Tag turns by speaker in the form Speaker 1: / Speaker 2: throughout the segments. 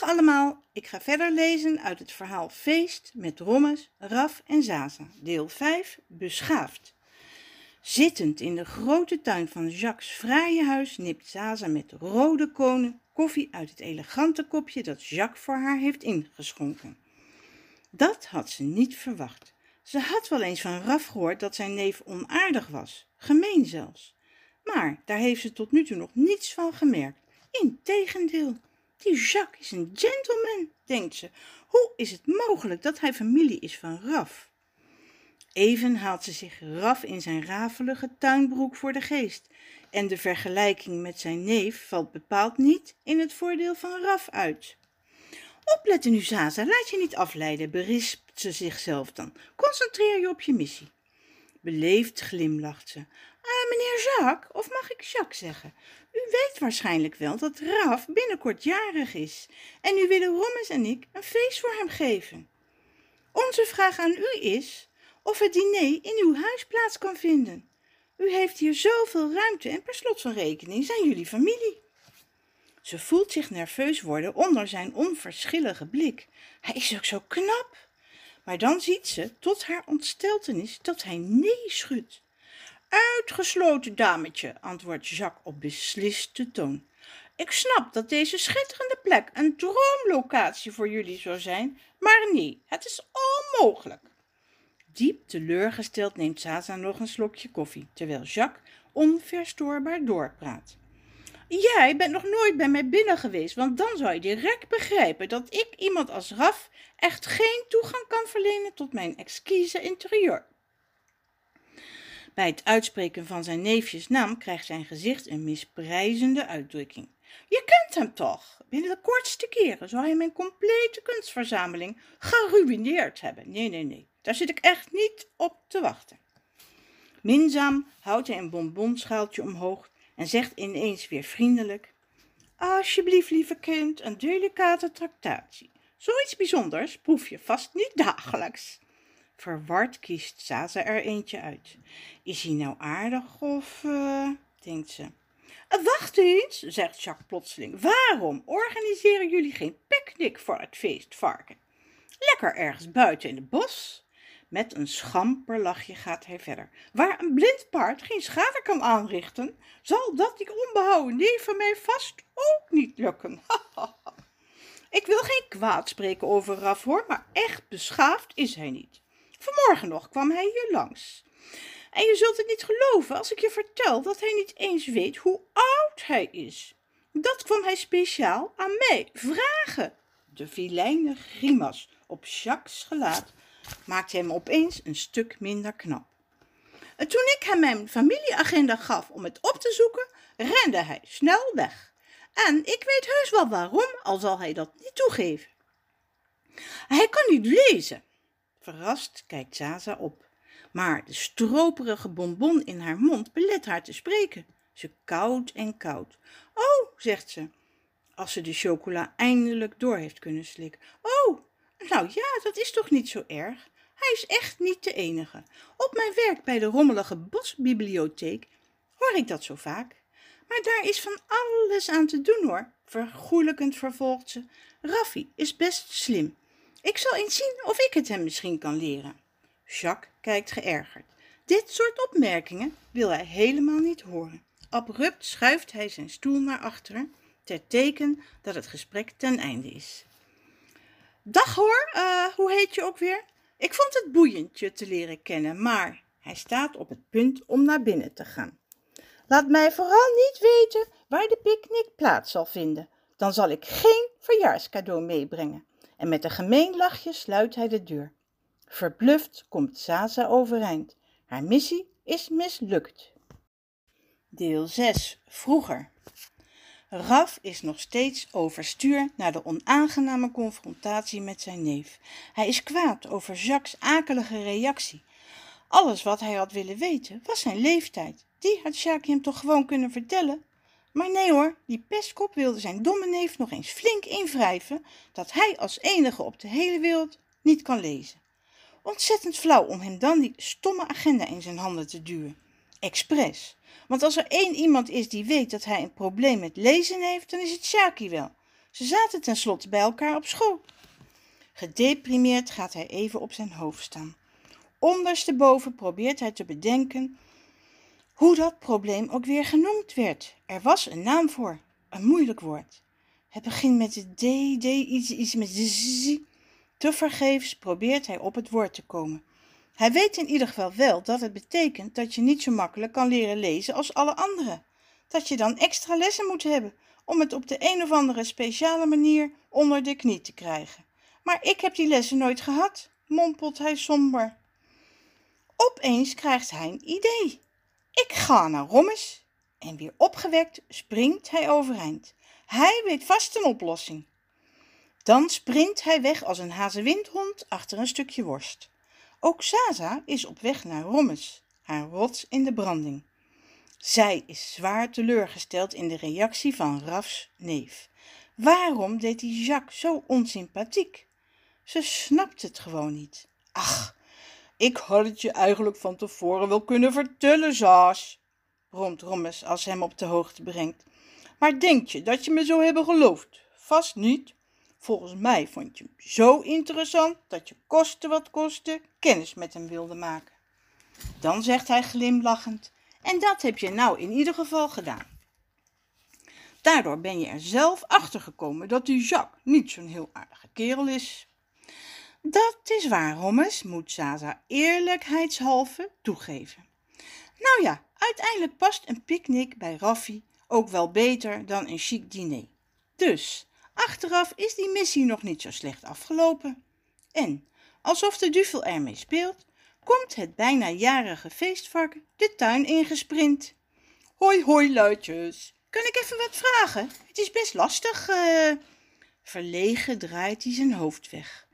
Speaker 1: Dag allemaal, ik ga verder lezen uit het verhaal Feest met Rommes, Raf en Zaza, deel 5, Beschaafd. Zittend in de grote tuin van Jacques' fraaie huis nipt Zaza met rode konen koffie uit het elegante kopje dat Jacques voor haar heeft ingeschonken. Dat had ze niet verwacht. Ze had wel eens van Raf gehoord dat zijn neef onaardig was, gemeen zelfs. Maar daar heeft ze tot nu toe nog niets van gemerkt. Integendeel. Die Jacques is een gentleman, denkt ze. Hoe is het mogelijk dat hij familie is van Raf? Even haalt ze zich Raf in zijn rafelige tuinbroek voor de geest. En de vergelijking met zijn neef valt bepaald niet in het voordeel van Raf uit. Opletten nu, Zaza, laat je niet afleiden, berispt ze zichzelf dan. Concentreer je op je missie. Beleefd glimlacht ze. Ah, meneer Jacques, of mag ik Jacques zeggen? U weet waarschijnlijk wel dat Raf binnenkort jarig is. En nu willen Rommes en ik een feest voor hem geven. Onze vraag aan u is of het diner in uw huis plaats kan vinden. U heeft hier zoveel ruimte en per slot van rekening zijn jullie familie. Ze voelt zich nerveus worden onder zijn onverschillige blik. Hij is ook zo knap. Maar dan ziet ze, tot haar ontsteltenis, dat hij nee schudt. Uitgesloten, dametje, antwoordt Jacques op besliste toon. Ik snap dat deze schitterende plek een droomlocatie voor jullie zou zijn, maar nee, het is onmogelijk. Diep teleurgesteld neemt Zaza nog een slokje koffie, terwijl Jacques onverstoorbaar doorpraat. Jij bent nog nooit bij mij binnen geweest, want dan zou je direct begrijpen dat ik iemand als Raf echt geen toegang kan verlenen tot mijn exquise interieur. Bij het uitspreken van zijn neefjes naam krijgt zijn gezicht een misprijzende uitdrukking. Je kent hem toch? Binnen de kortste keren zou hij mijn complete kunstverzameling geruineerd hebben. Nee, nee, nee, daar zit ik echt niet op te wachten. Minzaam houdt hij een bonbonschaaltje omhoog en zegt ineens weer vriendelijk: Alsjeblieft, lieve kind, een delicate tractatie. Zoiets bijzonders proef je vast niet dagelijks. Verward kiest Zaza er eentje uit. Is hij nou aardig of, uh, denkt ze. Uh, wacht eens, zegt Jacques plotseling. Waarom organiseren jullie geen picknick voor het feestvarken? Lekker ergens buiten in het bos. Met een schamper lachje gaat hij verder. Waar een blind paard geen schade kan aanrichten, zal dat die onbehouden neef van mij vast ook niet lukken. Ik wil geen kwaad spreken over Raf hoor, maar echt beschaafd is hij niet. Vanmorgen nog kwam hij hier langs. En je zult het niet geloven als ik je vertel dat hij niet eens weet hoe oud hij is. Dat kwam hij speciaal aan mij vragen. De vilijne grimas op Jacques' gelaat maakte hem opeens een stuk minder knap. En toen ik hem mijn familieagenda gaf om het op te zoeken, rende hij snel weg. En ik weet heus wel waarom, al zal hij dat niet toegeven. Hij kan niet lezen. Verrast kijkt Zaza op. Maar de stroperige bonbon in haar mond belet haar te spreken. Ze koud en koud. Oh, zegt ze, als ze de chocola eindelijk door heeft kunnen slikken. Oh, nou ja, dat is toch niet zo erg. Hij is echt niet de enige. Op mijn werk bij de rommelige bosbibliotheek hoor ik dat zo vaak. Maar daar is van alles aan te doen hoor, vergoelijkend vervolgt ze. Raffi is best slim. Ik zal eens zien of ik het hem misschien kan leren. Jacques kijkt geërgerd. Dit soort opmerkingen wil hij helemaal niet horen. Abrupt schuift hij zijn stoel naar achteren, ter teken dat het gesprek ten einde is. Dag hoor, uh, hoe heet je ook weer? Ik vond het boeiend je te leren kennen, maar hij staat op het punt om naar binnen te gaan. Laat mij vooral niet weten waar de picknick plaats zal vinden. Dan zal ik geen verjaarscadeau meebrengen. En met een gemeen lachje sluit hij de deur. Verbluft komt Zaza overeind. Haar missie is mislukt. Deel 6. Vroeger. Raf is nog steeds overstuur na de onaangename confrontatie met zijn neef. Hij is kwaad over Jacques' akelige reactie. Alles wat hij had willen weten was zijn leeftijd. Die had Jacques hem toch gewoon kunnen vertellen? Maar nee hoor, die pestkop wilde zijn domme neef nog eens flink invrijven dat hij als enige op de hele wereld niet kan lezen. Ontzettend flauw om hem dan die stomme agenda in zijn handen te duwen. Expres. Want als er één iemand is die weet dat hij een probleem met lezen heeft, dan is het Sjaki wel. Ze zaten tenslotte bij elkaar op school. Gedeprimeerd gaat hij even op zijn hoofd staan. Ondersteboven probeert hij te bedenken hoe dat probleem ook weer genoemd werd. Er was een naam voor, een moeilijk woord. Het begint met de D, D, iets, iets met Z. Tevergeefs probeert hij op het woord te komen. Hij weet in ieder geval wel dat het betekent dat je niet zo makkelijk kan leren lezen als alle anderen. Dat je dan extra lessen moet hebben om het op de een of andere speciale manier onder de knie te krijgen. Maar ik heb die lessen nooit gehad, mompelt hij somber. Opeens krijgt hij een idee. Ik ga naar Rommes. En weer opgewekt springt hij overeind. Hij weet vast een oplossing. Dan sprint hij weg als een hazewindhond achter een stukje worst. Ook Zaza is op weg naar Rommes, haar rots in de branding. Zij is zwaar teleurgesteld in de reactie van Rafs neef. Waarom deed die Jacques zo onsympathiek? Ze snapt het gewoon niet. Ach, ik had het je eigenlijk van tevoren wel kunnen vertellen, Zaas, bromt Rommes als hem op de hoogte brengt. Maar denk je dat je me zo hebben geloofd? Vast niet. Volgens mij vond je hem zo interessant dat je koste wat koste kennis met hem wilde maken. Dan zegt hij glimlachend, en dat heb je nou in ieder geval gedaan. Daardoor ben je er zelf achter gekomen dat die Jacques niet zo'n heel aardige kerel is. Dat is waar, Hommes, moet Zaza eerlijkheidshalve toegeven. Nou ja, uiteindelijk past een picknick bij Raffi ook wel beter dan een chic diner. Dus, achteraf is die missie nog niet zo slecht afgelopen. En, alsof de duvel ermee speelt, komt het bijna jarige feestvarken de tuin ingesprint. Hoi, hoi, luidjes. Kan ik even wat vragen? Het is best lastig. Uh... Verlegen draait hij zijn hoofd weg.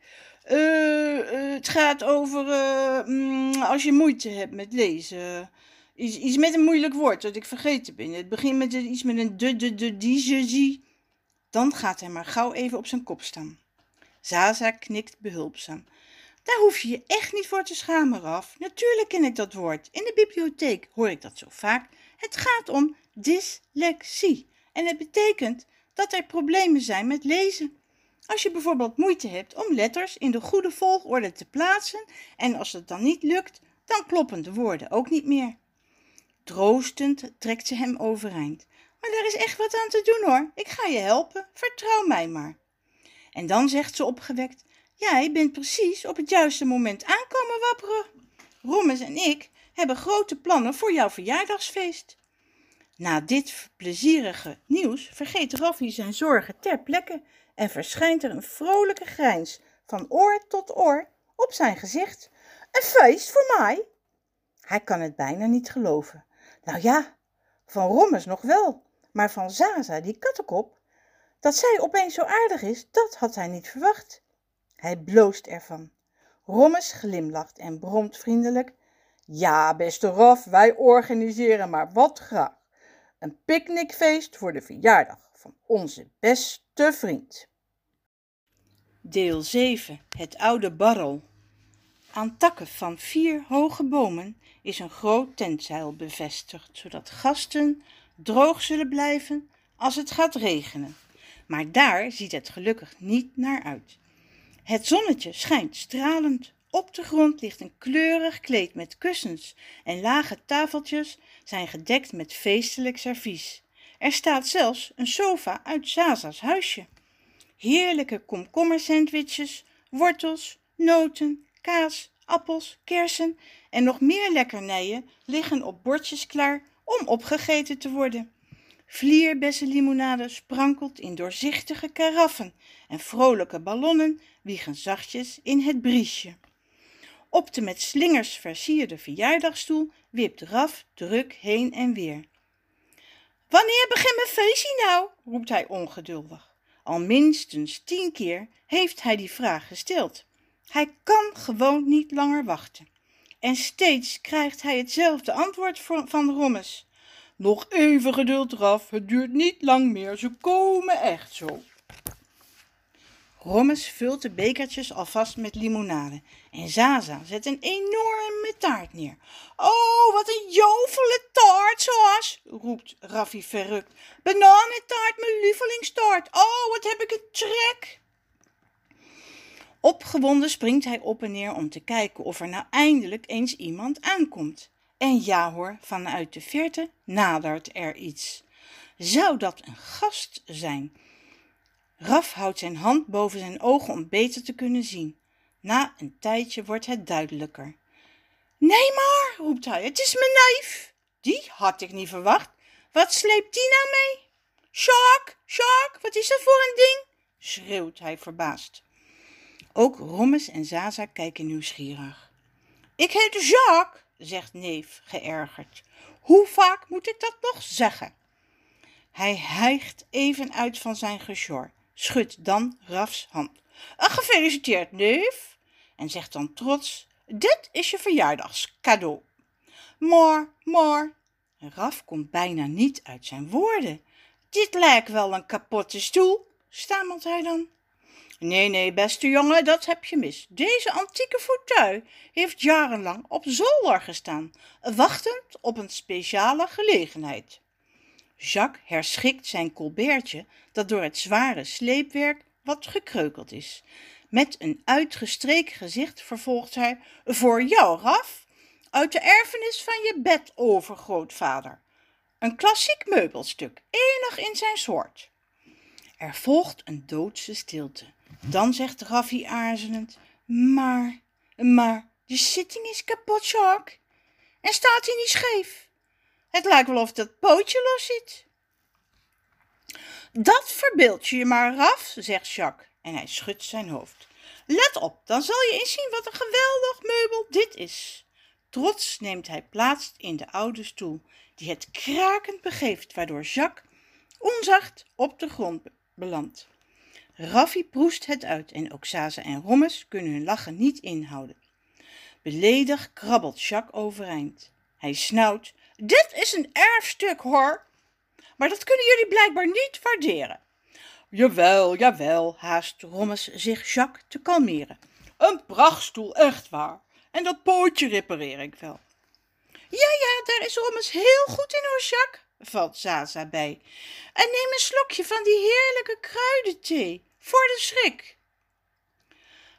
Speaker 1: Uh, het gaat over uh, als je moeite hebt met lezen. Iets, met een moeilijk woord dat ik vergeten ben. Het begint met iets met een de, de, de, die. Dan gaat hij maar gauw even op zijn kop staan. Zaza knikt behulpzaam. Daar hoef je je echt niet voor te schamen, Raf. Natuurlijk ken ik dat woord. In de bibliotheek hoor ik dat zo vaak. Het gaat om dyslexie. En het betekent dat er problemen zijn met lezen. Als je bijvoorbeeld moeite hebt om letters in de goede volgorde te plaatsen en als het dan niet lukt, dan kloppen de woorden ook niet meer. Troostend trekt ze hem overeind. Maar daar is echt wat aan te doen hoor. Ik ga je helpen. Vertrouw mij maar. En dan zegt ze opgewekt: Jij bent precies op het juiste moment aankomen wapperen. Rommes en ik hebben grote plannen voor jouw verjaardagsfeest. Na dit plezierige nieuws vergeet Raffi zijn zorgen ter plekke en verschijnt er een vrolijke grijns van oor tot oor op zijn gezicht. Een feest voor mij? Hij kan het bijna niet geloven. Nou ja, van Rommes nog wel, maar van Zaza, die kattenkop, dat zij opeens zo aardig is, dat had hij niet verwacht. Hij bloost ervan. Rommes glimlacht en bromt vriendelijk. Ja, beste Raf, wij organiseren maar wat graag. Een picknickfeest voor de verjaardag van onze beste vriend. Deel 7. Het oude barrel. Aan takken van vier hoge bomen is een groot tentzeil bevestigd, zodat gasten droog zullen blijven als het gaat regenen. Maar daar ziet het gelukkig niet naar uit. Het zonnetje schijnt stralend. Op de grond ligt een kleurig kleed met kussens en lage tafeltjes zijn gedekt met feestelijk servies. Er staat zelfs een sofa uit Zaza's huisje. Heerlijke komkommersandwiches, wortels, noten, kaas, appels, kersen en nog meer lekkernijen liggen op bordjes klaar om opgegeten te worden. Vlierbessenlimonade sprankelt in doorzichtige karaffen en vrolijke ballonnen wiegen zachtjes in het briesje. Op de met slingers versierde verjaardagsstoel wipt Raf druk heen en weer. Wanneer begint mijn feestje nou? roept hij ongeduldig. Al minstens tien keer heeft hij die vraag gesteld. Hij kan gewoon niet langer wachten. En steeds krijgt hij hetzelfde antwoord van Rommes. Nog even geduld, Raf, het duurt niet lang meer, ze komen echt zo. Rommes vult de bekertjes alvast met limonade en Zaza zet een enorme taart neer. Oh, wat een jovele zoals, roept Raffi verrukt. Bananentaart, mijn lievelingstaart. Oh, wat heb ik een trek. Opgewonden springt hij op en neer om te kijken of er nou eindelijk eens iemand aankomt. En ja hoor, vanuit de verte nadert er iets. Zou dat een gast zijn? Raf houdt zijn hand boven zijn ogen om beter te kunnen zien. Na een tijdje wordt het duidelijker. Nee maar, roept hij, het is mijn neef. Die had ik niet verwacht. Wat sleept die nou mee? Shark, Shark, wat is dat voor een ding? schreeuwt hij verbaasd. Ook Rommes en Zaza kijken nieuwsgierig. Ik heet Jacques, zegt neef geërgerd. Hoe vaak moet ik dat nog zeggen? Hij hijgt even uit van zijn gesjor, schudt dan Rafs hand. Gefeliciteerd, neef, en zegt dan trots: Dit is je verjaardagscadeau. Maar, maar, Raf komt bijna niet uit zijn woorden. Dit lijkt wel een kapotte stoel, stamelt hij dan. Nee, nee, beste jongen, dat heb je mis. Deze antieke fauteuil heeft jarenlang op zolder gestaan, wachtend op een speciale gelegenheid. Jacques herschikt zijn colbertje, dat door het zware sleepwerk wat gekreukeld is. Met een uitgestreken gezicht vervolgt hij: Voor jou, Raf, uit de erfenis van je bedovergrootvader. Een klassiek meubelstuk, enig in zijn soort. Er volgt een doodse stilte. Dan zegt Raffi aarzelend: Maar, maar, de zitting is kapot, Jacques. En staat hij niet scheef? Het lijkt wel of dat pootje los zit. Dat verbeeld je je maar, Raf, zegt Jacques en hij schudt zijn hoofd. Let op, dan zal je eens zien wat een geweldig meubel dit is. Trots neemt hij plaats in de oude stoel, die het krakend begeeft, waardoor Jacques onzacht op de grond belandt. Raffi proest het uit en ook Zaza en Rommes kunnen hun lachen niet inhouden. Beledig krabbelt Jacques overeind. Hij snauwt, dit is een erfstuk hoor, maar dat kunnen jullie blijkbaar niet waarderen. Jawel, jawel, haast Rommes zich Jacques te kalmeren. Een prachtstoel, echt waar. En dat pootje repareer ik wel. Ja, ja, daar is Rommes heel goed in hoor, Jacques, valt Zaza bij. En neem een slokje van die heerlijke kruidenthee, voor de schrik.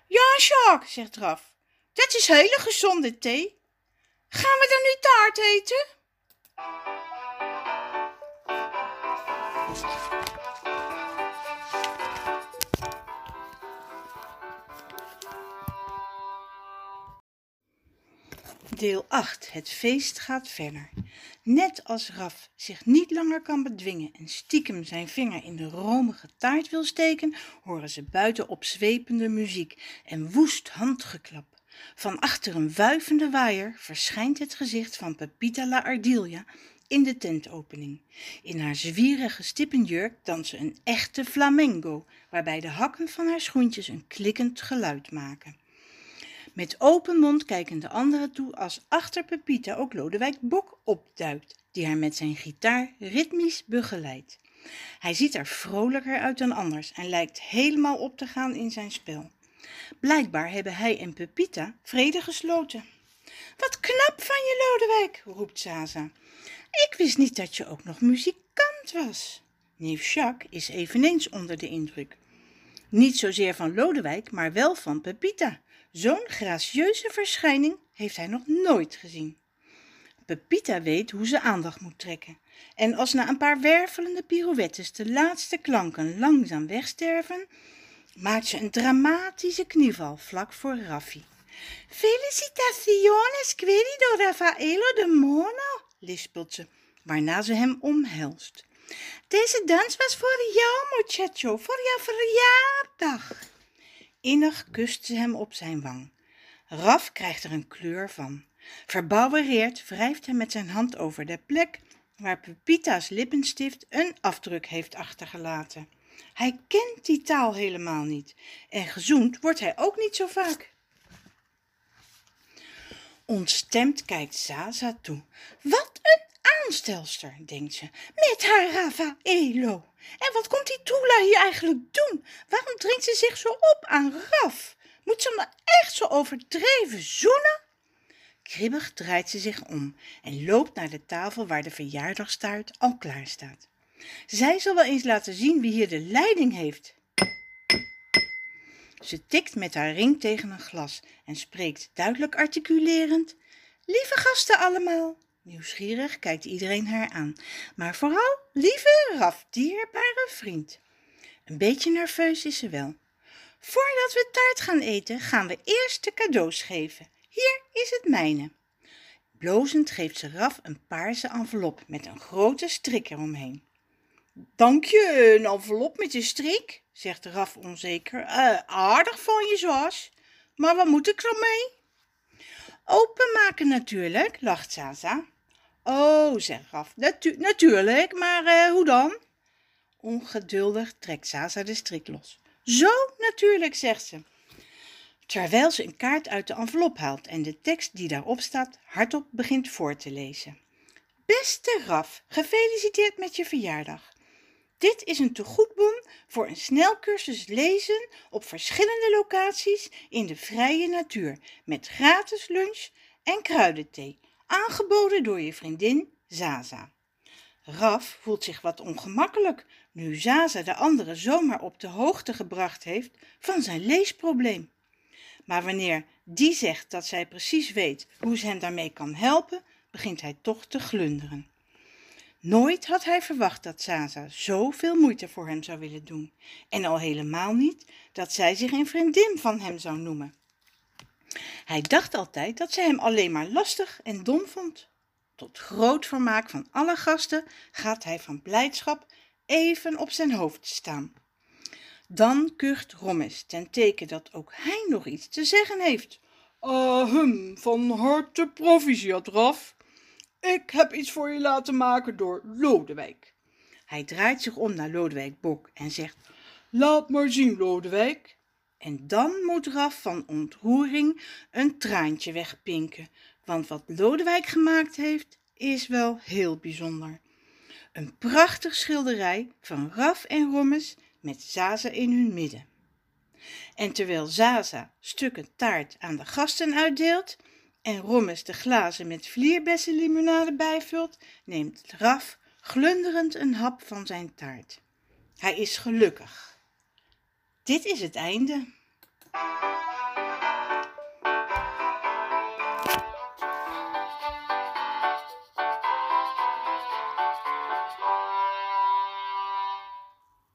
Speaker 1: Ja, Jacques, zegt Raf, dat is hele gezonde thee. Gaan we dan nu taart eten? Deel 8. Het feest gaat verder. Net als Raf zich niet langer kan bedwingen en stiekem zijn vinger in de romige taart wil steken, horen ze buiten opzwepende muziek en woest handgeklap. Van achter een wuivende waaier verschijnt het gezicht van Pepita la Ardilia in de tentopening. In haar zwierige stippenjurk danst een echte flamengo, waarbij de hakken van haar schoentjes een klikkend geluid maken. Met open mond kijken de anderen toe als achter Pepita ook Lodewijk Bok opduikt, die haar met zijn gitaar ritmisch begeleidt. Hij ziet er vrolijker uit dan anders en lijkt helemaal op te gaan in zijn spel. Blijkbaar hebben hij en Pepita vrede gesloten. Wat knap van je, Lodewijk, roept Zaza. Ik wist niet dat je ook nog muzikant was. Neef Jacques is eveneens onder de indruk. Niet zozeer van Lodewijk, maar wel van Pepita. Zo'n gracieuze verschijning heeft hij nog nooit gezien. Pepita weet hoe ze aandacht moet trekken. En als na een paar wervelende pirouettes de laatste klanken langzaam wegsterven, maakt ze een dramatische knieval vlak voor Raffi. Felicitaciones, querido Rafaelo de Mono, lispelt ze, waarna ze hem omhelst. Deze dans was voor jou, muchacho, voor jouw verjaardag. Innig kust ze hem op zijn wang. Raf krijgt er een kleur van. Verbouwereerd wrijft hij met zijn hand over de plek waar Pepita's lippenstift een afdruk heeft achtergelaten. Hij kent die taal helemaal niet en gezoend wordt hij ook niet zo vaak. Ontstemd kijkt Zaza toe. Wat een aanstelster, denkt ze, met haar Raffaello. En wat komt die Tula hier eigenlijk doen? Waarom dringt ze zich zo op aan Raf? Moet ze hem echt zo overdreven zoenen? Kribbig draait ze zich om en loopt naar de tafel waar de verjaardagstaart al klaar staat. Zij zal wel eens laten zien wie hier de leiding heeft. Ze tikt met haar ring tegen een glas en spreekt duidelijk articulerend. Lieve gasten allemaal. Nieuwsgierig kijkt iedereen haar aan, maar vooral lieve Raf, dierbare vriend. Een beetje nerveus is ze wel. Voordat we taart gaan eten, gaan we eerst de cadeaus geven. Hier is het mijne. Blozend geeft ze Raf een paarse envelop met een grote strik eromheen. Dank je, een envelop met een strik, zegt Raf onzeker. Uh, aardig van je, zoals. Maar wat moet ik ermee? Openmaken natuurlijk, lacht Zaza. Oh, zegt Raf, Natu natuurlijk, maar uh, hoe dan? Ongeduldig trekt Zaza de strik los. Zo natuurlijk, zegt ze. Terwijl ze een kaart uit de envelop haalt en de tekst die daarop staat hardop begint voor te lezen. Beste Raf, gefeliciteerd met je verjaardag. Dit is een tegoedbon voor een snelcursus lezen op verschillende locaties in de vrije natuur met gratis lunch en kruidenthee, aangeboden door je vriendin Zaza. Raf voelt zich wat ongemakkelijk nu Zaza de anderen zomaar op de hoogte gebracht heeft van zijn leesprobleem. Maar wanneer die zegt dat zij precies weet hoe ze hem daarmee kan helpen, begint hij toch te glunderen. Nooit had hij verwacht dat Zaza zoveel moeite voor hem zou willen doen. En al helemaal niet dat zij zich een vriendin van hem zou noemen. Hij dacht altijd dat ze hem alleen maar lastig en dom vond. Tot groot vermaak van alle gasten gaat hij van blijdschap even op zijn hoofd staan. Dan kucht Rommes ten teken dat ook hij nog iets te zeggen heeft. Ahem, van harte proficiat, Raf. Ik heb iets voor je laten maken door Lodewijk. Hij draait zich om naar Lodewijk Bok en zegt: Laat maar zien, Lodewijk. En dan moet Raf van ontroering een traantje wegpinken, want wat Lodewijk gemaakt heeft, is wel heel bijzonder. Een prachtig schilderij van Raf en Rommes met Zaza in hun midden. En terwijl Zaza stukken taart aan de gasten uitdeelt, en Rommes de glazen met vlierbessenlimonade bijvult, neemt Raf glunderend een hap van zijn taart. Hij is gelukkig. Dit is het einde.